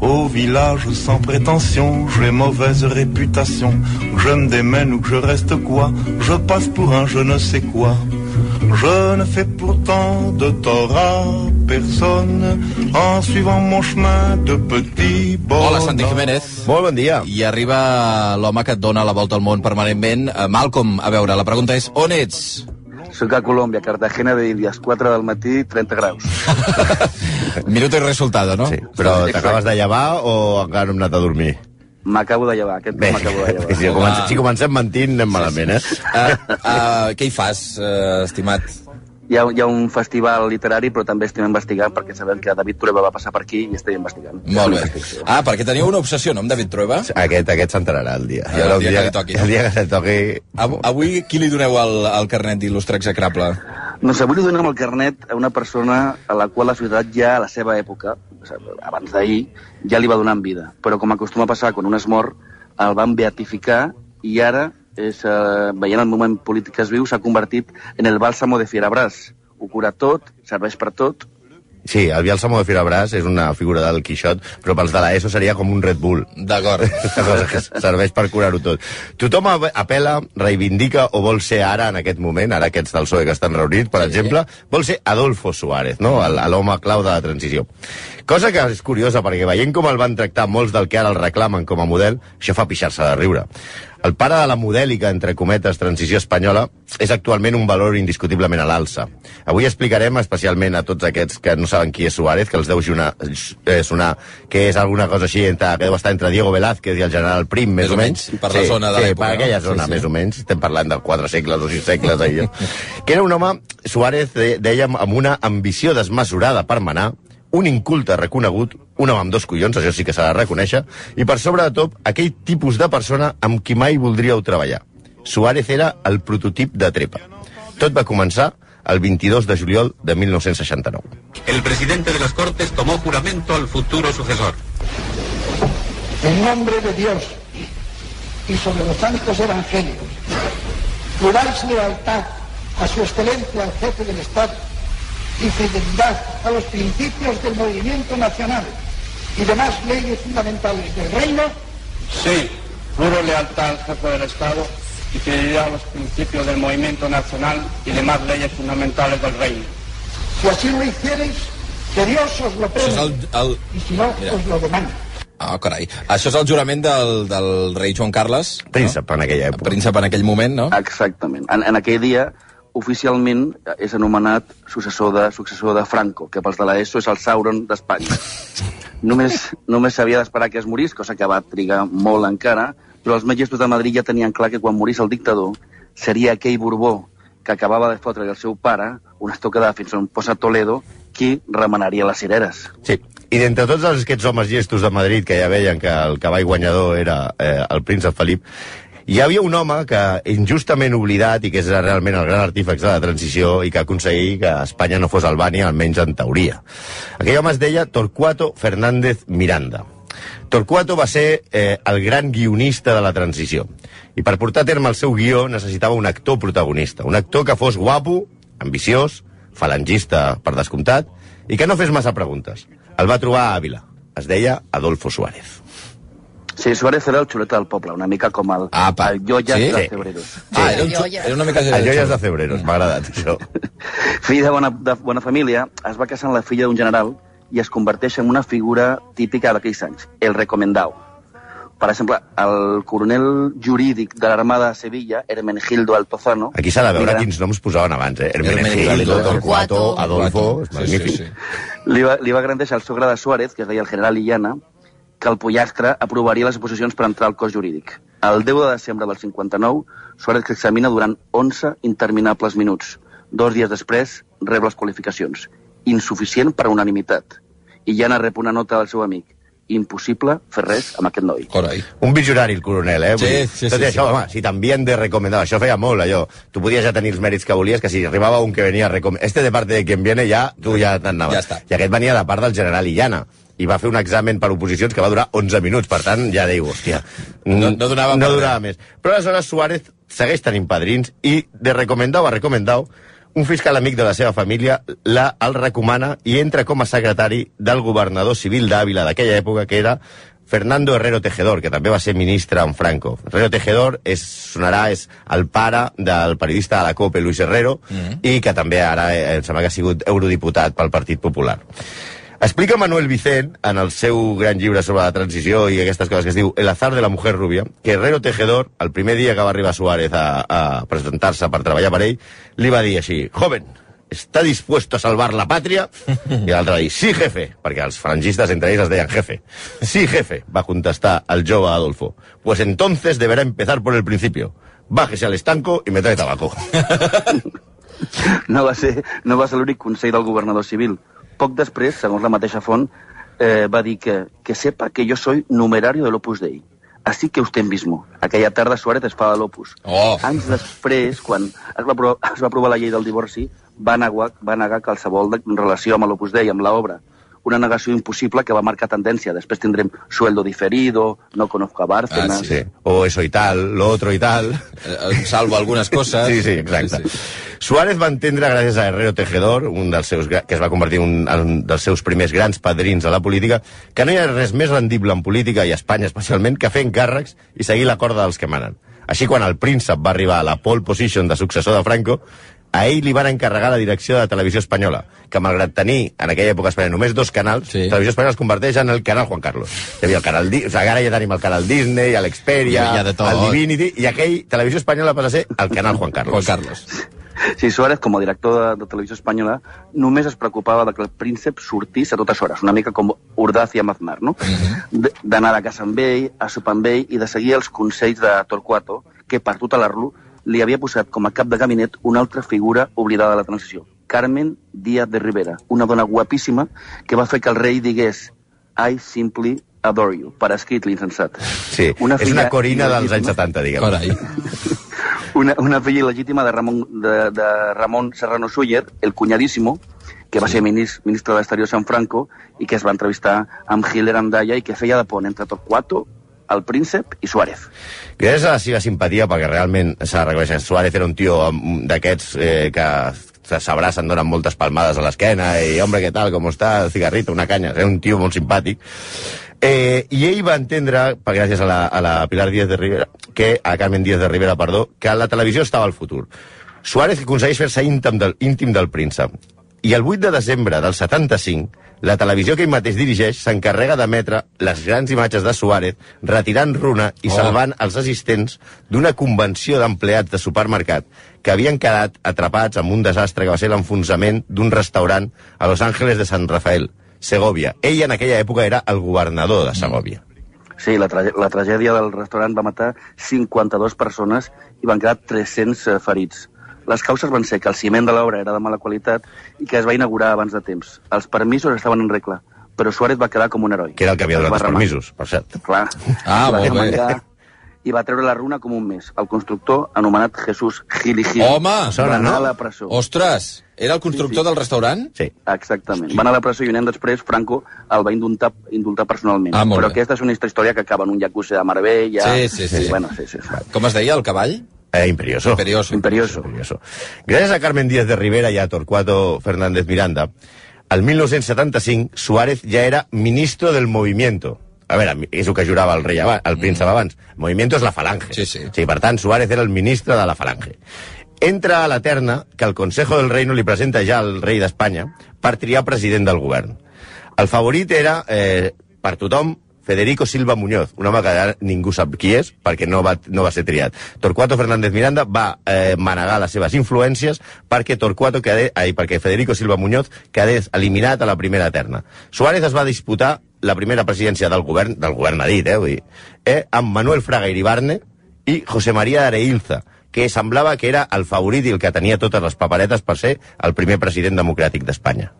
Au village sans prétention, j'ai mauvaise réputation. Que je me démène ou que je reste quoi, je passe pour un je ne sais quoi. Je ne fais pourtant de tort à personne en suivant mon chemin de petit bonhomme. Hola, Santi Jiménez. Molt bon dia. I arriba l'home que et dona la volta al món permanentment. Eh, Malcolm, a veure, la pregunta és on ets? Soc a Colòmbia, Cartagena de Índies, 4 del matí, 30 graus. Minuto i resultado, no? Sí, però t'acabes de llevar o encara no hem anat a dormir? M'acabo de llevar, aquest Bé, m'acabo de llevar. si, comencem, si comencem mentint anem malament, eh? Uh, uh, què hi fas, uh, estimat? Hi ha, hi ha un festival literari, però també estem investigant, perquè sabem que David Trueba va passar per aquí i estem investigant. Molt bé. Ah, perquè teniu una obsessió, no, amb David Trueba? Aquest, aquest s'enterarà el dia. Ah, haurà el un dia que li toqui, no? El dia que li toqui... Av- Avui qui li doneu el, el carnet d'il·lustre execrable? Doncs avui li donem el carnet a una persona a la qual la ciutat ja a la seva època, o sigui, abans d'ahir, ja li va donar en vida. Però com acostuma a passar quan un es mor, el van beatificar i ara, és, eh, veient el moment polític que es viu, s'ha convertit en el bàlsamo de Fierabràs. Ho cura tot, serveix per tot, Sí, el Bielsa de Firabràs és una figura del Quixot, però pels de l'ESO seria com un Red Bull. D'acord. Que serveix per curar-ho tot. Tothom ap- apela, reivindica o vol ser ara, en aquest moment, ara aquests del PSOE que estan reunits, per Sí. exemple, vol ser Adolfo Suárez, no? L'home clau de la transició. Cosa que és curiosa, perquè veient com el van tractar molts del que ara el reclamen com a model, això fa pixar-se de riure. El pare de la modèlica, entre cometes, transició espanyola, és actualment un valor indiscutiblement a l'alça. Avui explicarem especialment a tots aquests que no saben qui és Suárez, que els deu sonar, eh, sonar que és alguna cosa així, entre, que deu estar entre Diego Velázquez i el general Prim, més, Més o menys, per la sí, zona de sí, l'època, per aquella no? zona, Sí, sí. més o menys. Estem parlant de quatre segles o sis segles, ahir. que era un home, Suárez de, deia, amb una ambició desmesurada per manar, un inculte reconegut, un home amb dos collons, això sí que s'ha de reconèixer, i per sobre de tot, aquell tipus de persona amb qui mai voldríeu treballar. Suárez era el prototip de trepa. Tot va començar el 22 de juliol de 1969. El presidente de las Cortes tomó juramento al futuro sucesor. En nombre de Dios y sobre los santos evangelios, juráis lealtad a su excelencia al jefe del Estado y fidelidad a los principios del movimiento nacional y demás leyes fundamentales del reino, Sí, juro lealtad al jefe del Estado y fidelidad a los principios del movimiento nacional y demás leyes fundamentales del reino. si así lo hicierais, que Dios os lo és el... premie el... y si no, Mira. os lo demanda. Ah, carai. Això és el jurament del, del rei Joan Carles. Príncep en aquella No? època. Príncep en aquell moment, no? Exactament. En, en aquell dia, oficialment, és anomenat successor de, successor de Franco, que pels de l'ESO és el Sauron d'Espanya. només només s'havia d'esperar que es morís, cosa que va trigar molt encara, però els metges de Madrid ja tenien clar que quan morís el dictador seria aquell Borbó que acabava de fotre el seu pare una estocada fins on posa Toledo qui remenaria les cireres. Sí, i d'entre tots aquests homes llestos de Madrid que ja veien que el cavall guanyador era eh, el príncep Felip, hi havia un home que injustament oblidat i que és realment el gran artífex de la transició i que aconseguí que Espanya no fos Albània, almenys en teoria. Aquell home es deia Torquato Fernández Miranda. Torquato va ser eh, el gran guionista de la transició. I per portar a terme el seu guió necessitava un actor protagonista. Un actor que fos guapo, ambiciós, falangista per descomptat, i que no fes massa preguntes. El va trobar a Àvila. Es deia Adolfo Suárez. Sí, Suárez era el xulet del poble, una mica com el, Apa. el Joyas Sí? de Sí. Cebreros. Ah, era, un, xu- era una mica... Ja és de Cebreros, m'ha agradat, això. Fill de bona, de bona família, es va casar amb la filla d'un general i es converteix en una figura típica d'aquells anys, el recomendau. Per exemple, el coronel jurídic de l'Armada de Sevilla, Hermenegildo Altozano... Aquí s'ha de veure va- quins noms posaven abans, eh? Hermenegildo, Torquato. Adolfo... Sí, magnífic. sí, sí. Li va, li va garantir el sogre de Suárez, que es deia el general Illana, que el pollastre aprovaria les oposicions per entrar al cos jurídic. El 10 de desembre del 59, Suárez s'examina durant 11 interminables minuts. Dos dies després, rep les qualificacions. Insuficient per a unanimitat. Illana rep una nota del seu amic. Impossible fer res amb aquest noi. Carai. Un visionari, el coronel, eh? Sí, sí, Tot sí, i això, sí. home, si t'envien de recomendar, això feia molt, allò. Tu podies ja tenir els mèrits que volies, que si arribava un que venia a recomendar... Este de parte de quien viene, ja, tu ja t'anaves. Ja està. I aquest venia de part del general Illana i va fer un examen per oposicions que va durar 11 minuts, per tant, ja diu, hòstia... No- no donava no durava més. Però aleshores Suárez segueix tenint padrins i de recomendau a recomendau un fiscal amic de la seva família la, el recomana i entra com a secretari del governador civil d'Àvila d'aquella època, que era Fernando Herrero Tejedor, que també va ser ministre en Franco. Herrero Tejedor és, sonarà, és el pare del periodista de la COPE, Luis Herrero, mm -hmm. i que també ara eh, em sembla que ha sigut eurodiputat pel Partit Popular. Explica Manuel Vicent, en el seu gran llibre sobre la transició i aquestes coses que es diu El azar de la mujer rubia, que Herrero Tejedor, el primer dia que va arribar Suárez a, a presentar-se per treballar per ell, li va dir així, joven, ¿está dispuesto a salvar la patria? I l'altre va dir, sí, jefe, perquè els franquistes entre ells es deien jefe. Sí, jefe, va contestar el jove Adolfo. Pues entonces deberá empezar por el principio. Bájese al estanco y me trae tabaco. No va ser, no va ser l'únic consell del governador civil. Poc després, segons la mateixa font, eh, va dir que, que sepa que yo soy numerario del Opus Dei. Así que usted mismo. Aquella tarda Suárez es fa de l'Opus. Oh. Anys després, quan es va, aprovar, es va aprovar la llei del divorci, va negar, va negar qualsevol de relació amb l'Opus Dei, amb l'obra. Una negació impossible que va marcar tendència. Després tindrem sueldo diferido, no conozco a Bárcenas... Ah, Sí. O eso y tal, lo otro y tal. Eh, Salvo algunes coses. Sí, sí, exacte. Sí, sí. Suárez va entendre gràcies a Herrero Tejedor, un dels seus, que es va convertir en un, en un dels seus primers grans padrins a la política, que no hi ha res més rendible en política, i a Espanya especialment, que fer encàrrecs i seguir la corda dels que manen. Així, quan el príncep va arribar a la pole position de successor de Franco, a ell li van encarregar la direcció de Televisió Espanyola, que malgrat tenir en aquella època a Espanya només dos canals, Sí. Televisió Espanyola es converteix en el canal Juan Carlos. Hi havia el canal Di o sigui, ara ja tenim el canal Disney, l'Experia, tot. el Divinity, i aquell Televisió Espanyola passa a ser el canal Juan Carlos. Juan Carlos. Sí, Suárez, com a director de, de Televisió Espanyola, només es preocupava de que el príncep sortís a totes hores, una mica com Urdaz i Amaznar, no? De- D'anar a casa amb ell, a sopar amb ell i de seguir els consells de Torquato, que per tutelar-lo li havia posat com a cap de gabinet una altra figura oblidada de la transició, Carmen Díaz de Rivera, una dona guapíssima que va fer que el rei digués I simply adore you, per escrit l'insensat. Sí, és una corina dels anys il·legítima. 70, diguem. Carai. una, una filla il·legítima de Ramon, de, de Ramon Serrano Suyer, el cunyadíssimo, que va ser minis, ministre de l'Exterior San Franco i que es va entrevistar amb Hitler Andaya i que feia de pont entre Torquato, el príncep i Suárez. Gràcies a la seva simpatia, perquè realment s'ha de reconèixer, Suárez era un tio amb- d'aquests eh, que s'abracen, donen moltes palmades a l'esquena i, hombre, què tal, com està, cigarrito, una canya. Era un tio molt simpàtic. Eh, I ell va entendre, per gràcies a la, a la Pilar Díaz de Rivera, que, a Carmen Díaz de Rivera, perdó, que la televisió estava al futur. Suárez aconsegueix fer-se íntim del, íntim del príncep. I el 8 de desembre del 75, la televisió que ell mateix dirigeix s'encarrega d'emetre les grans imatges de Suárez retirant runa i Oh. salvant els assistents d'una convenció d'empleats de supermercat que havien quedat atrapats amb un desastre que va ser l'enfonsament d'un restaurant a Los Ángeles de San Rafael, Segovia. Ell en aquella època era el governador de Segovia. Sí, la, trage la tragèdia del restaurant va matar 52 persones i van quedar 300 eh, ferits. Les causes van ser que el ciment de l'obra era de mala qualitat i que es va inaugurar abans de temps. Els permisos estaven en regla, però Suárez va quedar com un heroi. Que era el que havia donat els permisos, per cert. Clar. Ah, molt bé. I va treure la runa com un mes. El constructor, anomenat Jesús Gil i Gil, Home! Sona, va anar no? a la presó. Ostres, era el constructor del restaurant? Sí. Exactament. Va anar a la presó i un any després Franco el va indultar, indultar personalment. Ah, molt Però bé. aquesta és una història que acaba en un jacuzzi de Marbella. Sí, sí, sí. Bueno, sí, sí. sí. Com es deia, el cavall? Eh, imperioso. Imperioso. Imperioso. Imperioso. Gràcies a Carmen Díaz de Rivera i a Torcuato Fernández Miranda, el 1975 Suárez ja era ministro del movimiento. A veure, és el que jurava el rei abans, el príncep abans. Movimiento és la falange. Sí, sí. sí. Per tant, Suárez era el ministre de la falange. Entra a la terna que el Consejo del Reino li presenta ja al rei d'Espanya per triar president del govern. El favorit era, eh, per tothom, Federico Silva Muñoz, un home que ara ningú sap qui és perquè no va, no va ser triat. Torcuato Fernández Miranda va eh, manegar les seves influències perquè Torcuato quedés, ai, perquè Federico Silva Muñoz quedés eliminat a la primera terna. Suárez es va disputar la primera presidència del govern, del govern a dit, eh, vull dir, eh, amb Manuel Fraga Iribarne i José María Areilza, que semblava que era el favorit i el que tenia totes les paperetes per ser el primer president democràtic d'Espanya.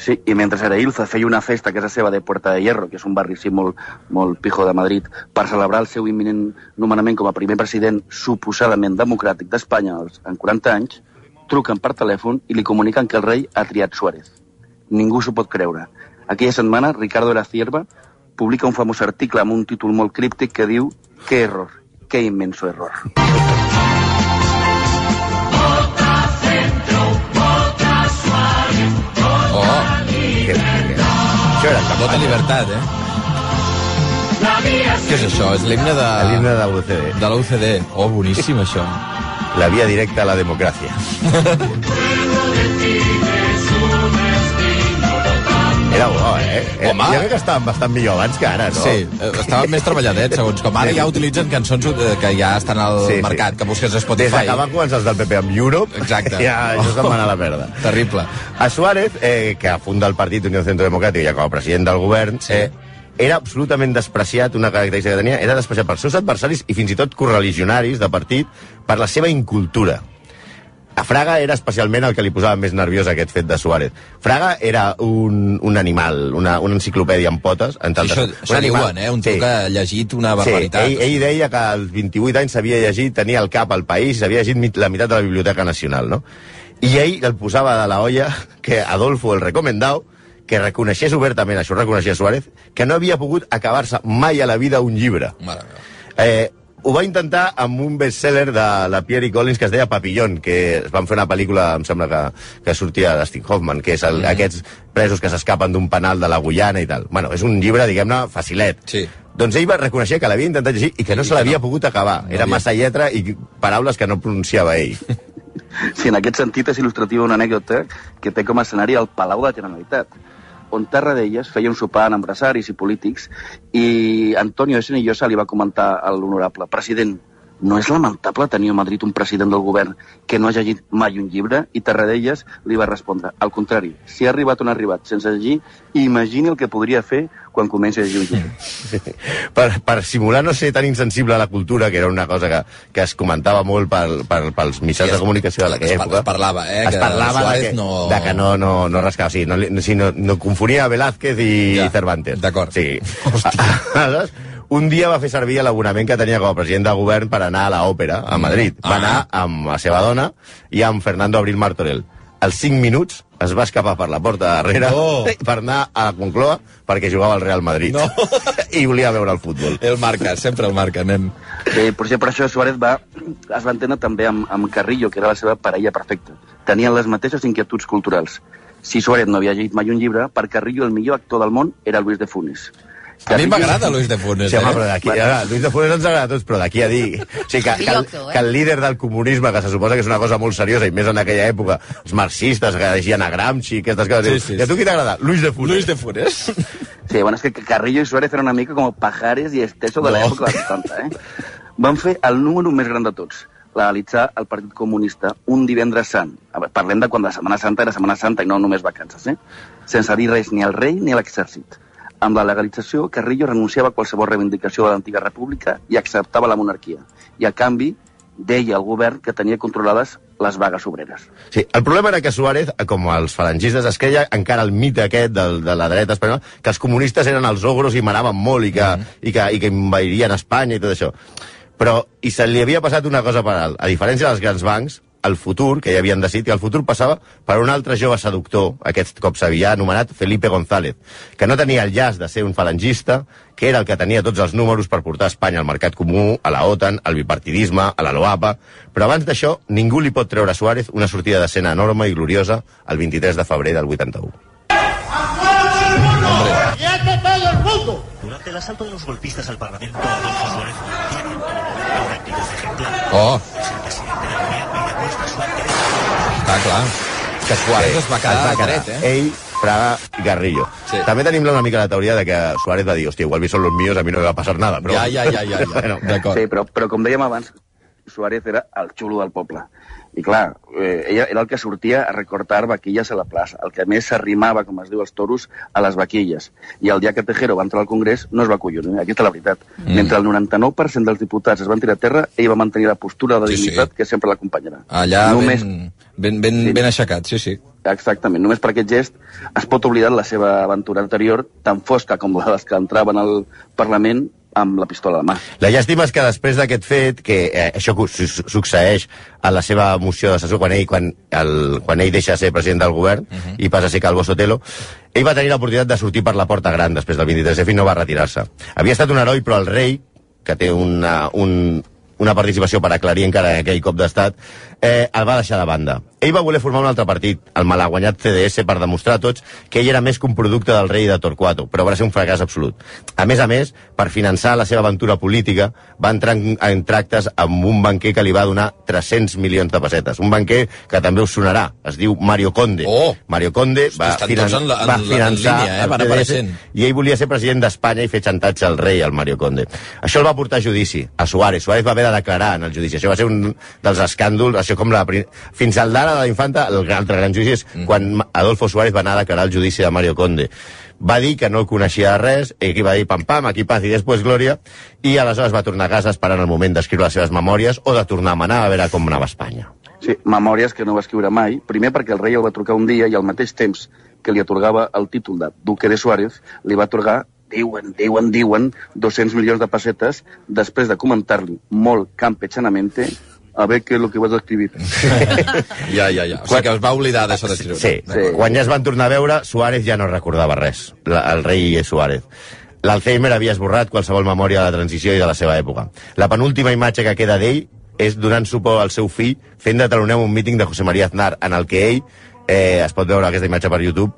Sí, i mentre Areilza feia una festa a casa seva de Puerta de Hierro, que és un barri així molt, molt pijo de Madrid, per celebrar el seu imminent nomenament com a primer president suposadament democràtic d'Espanya en 40 anys, truquen per telèfon i li comuniquen que el rei ha triat Suárez. Ningú s'ho pot creure. Aquella setmana, Ricardo de la Cierva publica un famós article amb un títol molt críptic que diu «Qué error, qué inmenso error». Això era Vota campanya. Libertat, eh? Què és això? És l'himne de... L'himne de l'UCD. De la UCD. Oh, boníssim, això. La via directa a la democràcia. Era bo, eh? Era, Home. Jo crec que estaven bastant millor abans que ara, no? Sí, eh, estaven més treballadets, segons com. Ara ja utilitzen cançons eh, que ja estan al Sí, sí. mercat, que busques a Des Spotify. que van començar els del PP amb Europe, Exacte. ja això se'n va anar a la merda. Terrible. A Suárez, eh, que funda el partit Unió Centro Democràtic ja com a president del govern, Sí. eh, era absolutament despreciat, una característica que tenia, era despreciat pels seus adversaris i fins i tot correligionaris de partit per la seva incultura. A Fraga era especialment el que li posava més nerviós aquest fet de Suárez. Fraga era un, un animal, una, una enciclopèdia amb potes. Entre Això, altres- això diuen, eh? Un tio que ha llegit una barbaritat. Sí, ell, ell deia que als 28 anys s'havia llegit, tenia al cap al país, s'havia llegit la meitat de la Biblioteca Nacional, no? I ell el posava de la olla que Adolfo el recomendau que reconeixés obertament, això reconeixia Suárez, que no havia pogut acabar-se mai a la vida un llibre. Mare meva. Eh, ho va intentar amb un bestseller de la Pierre Collins que es deia Papillon, que es van fer una pel·lícula, em sembla que, que sortia d'Astin Hoffman, que és el, Mhm. aquests presos que s'escapen d'un penal de la Guyana i tal. Bueno, és un llibre, diguem-ne, facilet. Sí. Doncs ell va reconèixer que l'havia intentat llegir i que no I se l'havia no. pogut acabar. No Era havia- massa lletra i paraules que no pronunciava ell. Sí, en aquest sentit és il·lustrativa una anècdota que té com a escenari el Palau de la Generalitat, on Tarradellas feia un sopar amb empresaris i polítics i Antonio Senillosa li va comentar a l'honorable president no és lamentable tenir a Madrid un president del govern que no ha llegit mai un llibre? I Tarradellas li va respondre, al contrari, si ha arribat on ha arribat sense llegir, imagini el que podria fer quan comenci a llegir un llibre. per, per simular no ser tan insensible a la cultura, que era una cosa que, que es comentava molt per, per, pels mitjans Sí, es- de comunicació de es aquella par- època. es parlava, eh, Es que parlava Suárez de que no- de que no, no, no rascava. Sí, no, sí, no, no confonia Velázquez i, Ja, i Cervantes. d'acord. Sí. un dia va fer servir l'abonament que tenia com a president del govern per anar a l'òpera, a Madrid. Va Ah. anar amb la seva dona i amb Fernando Abril Martorell. Als 5 minuts es va escapar per la porta de darrere No. per anar a la Concloa perquè jugava al Real Madrid. No. I volia veure el futbol. El marca, sempre el marca, nen. Eh, per, això, per això Suárez va, es va entendre també amb, amb Carrillo, que era la seva parella perfecta. Tenien les mateixes inquietuds culturals. Si Suárez no havia llegit mai un llibre, per Carrillo el millor actor del món era Luis de Funes. A mi m'agrada Luis de Funes, Sí, home, però eh? d'aquí... Ja, Luis de Funes ens agrada a tots, però d'aquí a dir... O sigui, que, que, el, que el líder del comunisme, que se suposa que és una cosa molt seriosa, i més en aquella època, els marxistes que llegien a Gramsci, aquestes coses... Sí, sí, I a tu qui t'agrada? Luis de Funes. Luis de Funes. Sí, bueno, és que Carrillo i Suárez eren una mica com Pajares i Esteso de No. l'època dels 70, eh? Van fer el número més gran de tots, legalitzar el Partit Comunista un divendres sant. A veure, parlem de quan la Setmana Santa era Setmana Santa i no només vacances, eh? Sense dir res ni al rei ni a l'exèrcit. Amb la legalització, Carrillo renunciava a qualsevol reivindicació de l'antiga república i acceptava la monarquia. I, a canvi, deia al govern que tenia controlades les vagues obreres. Sí, el problema era que Suárez, com els falangistes, es creia encara el mite aquest del, de la dreta espanyola, que els comunistes eren els ogros i manaven molt i que, mm. i que, i que invairien Espanya i tot això. Però, i se li havia passat una cosa per alt. A diferència dels grans bancs, el futur, que ja havien decidit que el futur passava per un altre jove seductor, aquest cop s'havia anomenat Felipe González, que no tenia el llaç de ser un falangista, que era el que tenia tots els números per portar Espanya al mercat comú, a la OTAN, al bipartidisme, a la LOAPA, però abans d'això ningú li pot treure a Suárez una sortida d'escena enorme i gloriosa el 23 de febrer del 81. Durante el asalto de los golpistas al Parlamento, Adolfo Suárez mantiene ejemplar. Oh, està clar. Que Suárez es va Es quedar va dret, eh? Ell, Fraga i Garrillo. Sí. També tenim una mica la teoria de que Suárez va dir, hòstia, igual vi són los míos, a mi no me va passar nada. Però... Ja, ja, ja, ja, ja. bueno, D'acord. Sí, però, però com dèiem abans, Suárez era el xulo del poble. I clar, eh, ella era el que sortia a recortar vaquilles a la plaça, el que més s'arrimava, com es diu, als toros, a les vaquilles. I el dia que Tejero va entrar al Congrés no es va collonir, aquesta és la veritat. Mm. Mentre el 99% dels diputats es van tirar a terra, ell va mantenir la postura de Sí, sí. dignitat que sempre l'acompanyarà. Allà Només, ben, ben, ben, Sí. ben aixecat, sí, sí. Exactament, només per aquest gest es pot oblidar la seva aventura anterior, tan fosca com la dels que entraven al Parlament amb la pistola a la mà. La llàstima és que després d'aquest fet, que eh, això su- su- succeeix a la seva moció de sessió, quan ell, quan, el, quan ell deixa de ser president del govern uh -huh. i passa a ser Calvo Sotelo, ell va tenir l'oportunitat de sortir per la porta gran després del 23F i no va retirar-se. Havia estat un heroi, però el rei, que té una, un, una participació per aclarir encara en aquell cop d'estat, eh, el va deixar de banda. Ell va voler formar un altre partit, el malaguanyat CDS, per demostrar a tots que ell era més que un producte del rei de Torquato, però va ser un fracàs absolut. A més a més, per finançar la seva aventura política, va entrar en, en tractes amb un banquer que li va donar 300 milions de pessetes. Un banquer que també us sonarà, es diu Mario Conde. Oh! Mario Conde va, estan tots en la- en va la- en finançar línia, eh? el Van CDS, apareixent. i ell volia ser president d'Espanya i fer xantatge al rei, al Mario Conde. Això el va portar a judici, a Suárez. Suárez va haver de declarar en el judici. Això va ser un dels escàndols, això com la... Fins al d'ara de la infanta, el altre gran judici és Mm. quan Adolfo Suárez va anar a declarar el judici de Mario Conde. Va dir que no el coneixia de res, i aquí va dir pam pam, aquí paz i després glòria, i aleshores va tornar a casa esperant el moment d'escriure les seves memòries o de tornar a manar a veure com anava Espanya. Sí, memòries que no va escriure mai. Primer perquè el rei el va trucar un dia i al mateix temps que li atorgava el títol de Duque de Suárez, li va atorgar, diuen, diuen, diuen, 200 milions de pessetes després de comentar-li molt campechanamente a ver qué es lo que vas a escribir. Ja, ja, ja. O sigui que es va oblidar d'això d'escriure. Sí, Sí. quan ja es van tornar a veure, Suárez ja no recordava res, la, el rei Suárez. L'Alzheimer havia esborrat qualsevol memòria de la transició i de la seva època. La penúltima imatge que queda d'ell és donant suport al seu fill fent de taloner un míting de José María Aznar en el que ell, eh, es pot veure aquesta imatge per YouTube,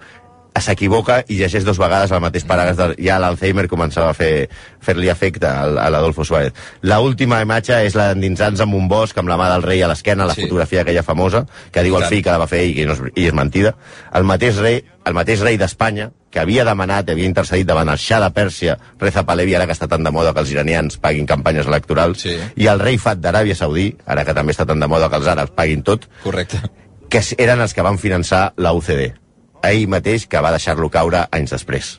s'equivoca i llegeix dos vegades el mateix paràgraf. De, ja l'Alzheimer començava a fer- fer-li efecte a l'Adolfo Suárez. La última imatge és la d'endinsar-nos en un bosc amb la mà del rei a l'esquena, la Sí. fotografia aquella famosa, que diu el fill que la va fer i, no és, i és mentida. El mateix rei, el mateix rei d'Espanya, que havia demanat, havia intercedit davant el Shah de Pèrsia, Reza Pahlavi, ara que està tan de moda que els iranians paguin campanyes electorals, Sí. i el rei Fat d'Aràbia Saudí, ara que també està tan de moda que els àrabs paguin tot, Correcte. que eren els que van finançar la UCD. Ell mateix que va deixar-lo caure anys després.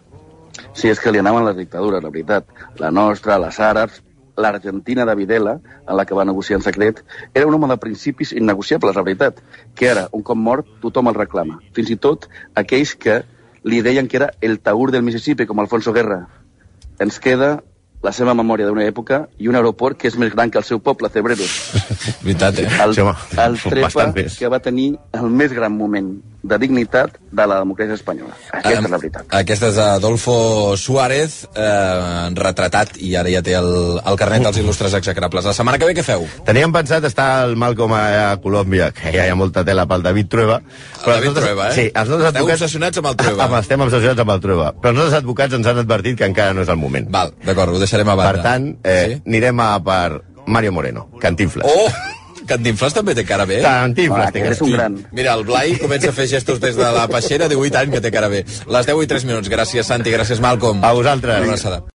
Sí, és que li anaven les dictadures, la veritat. La nostra, les àrabs, l'Argentina de Videla, en la que va negociar en secret, era un home de principis innegociables, la veritat, que ara, un cop mort, tothom el reclama. Fins i tot aquells que li deien que era el taur del Mississippi, com Alfonso Guerra. Ens queda la seva memòria d'una època i un aeroport que és més gran que el seu poble, Cebreros. Veritat, eh? El, el trepa que va tenir el més gran moment de dignitat de la democràcia espanyola. Aquesta és la veritat. Aquesta és Adolfo Suárez, eh, retratat, i ara ja té el, el carnet dels il·lustres execrables. La setmana que ve què feu? Teníem pensat estar el Malcom a, a Colòmbia, que ja hi ha molta tela pel David Trueba. David els nostres- Trueba, eh? Sí, els nostres Esteu advocats... obsessionats amb el Trueba. Amb, estem obsessionats amb el Trueba. Però els nostres advocats ens han advertit que encara no és el moment. Val, d'acord, ho deixarem a banda. Per tant, eh, Sí? anirem a per Mario Moreno, Cantinflas. Oh! Cantinflas també té cara bé. Cantinflas, té aquest és cara. un gran. Mira, el Blai comença a fer gestos des de la peixera, diu, i tant que té cara bé. Les 10 i 3 minuts. Gràcies, Santi, gràcies, Malcolm. A vosaltres. Una abraçada.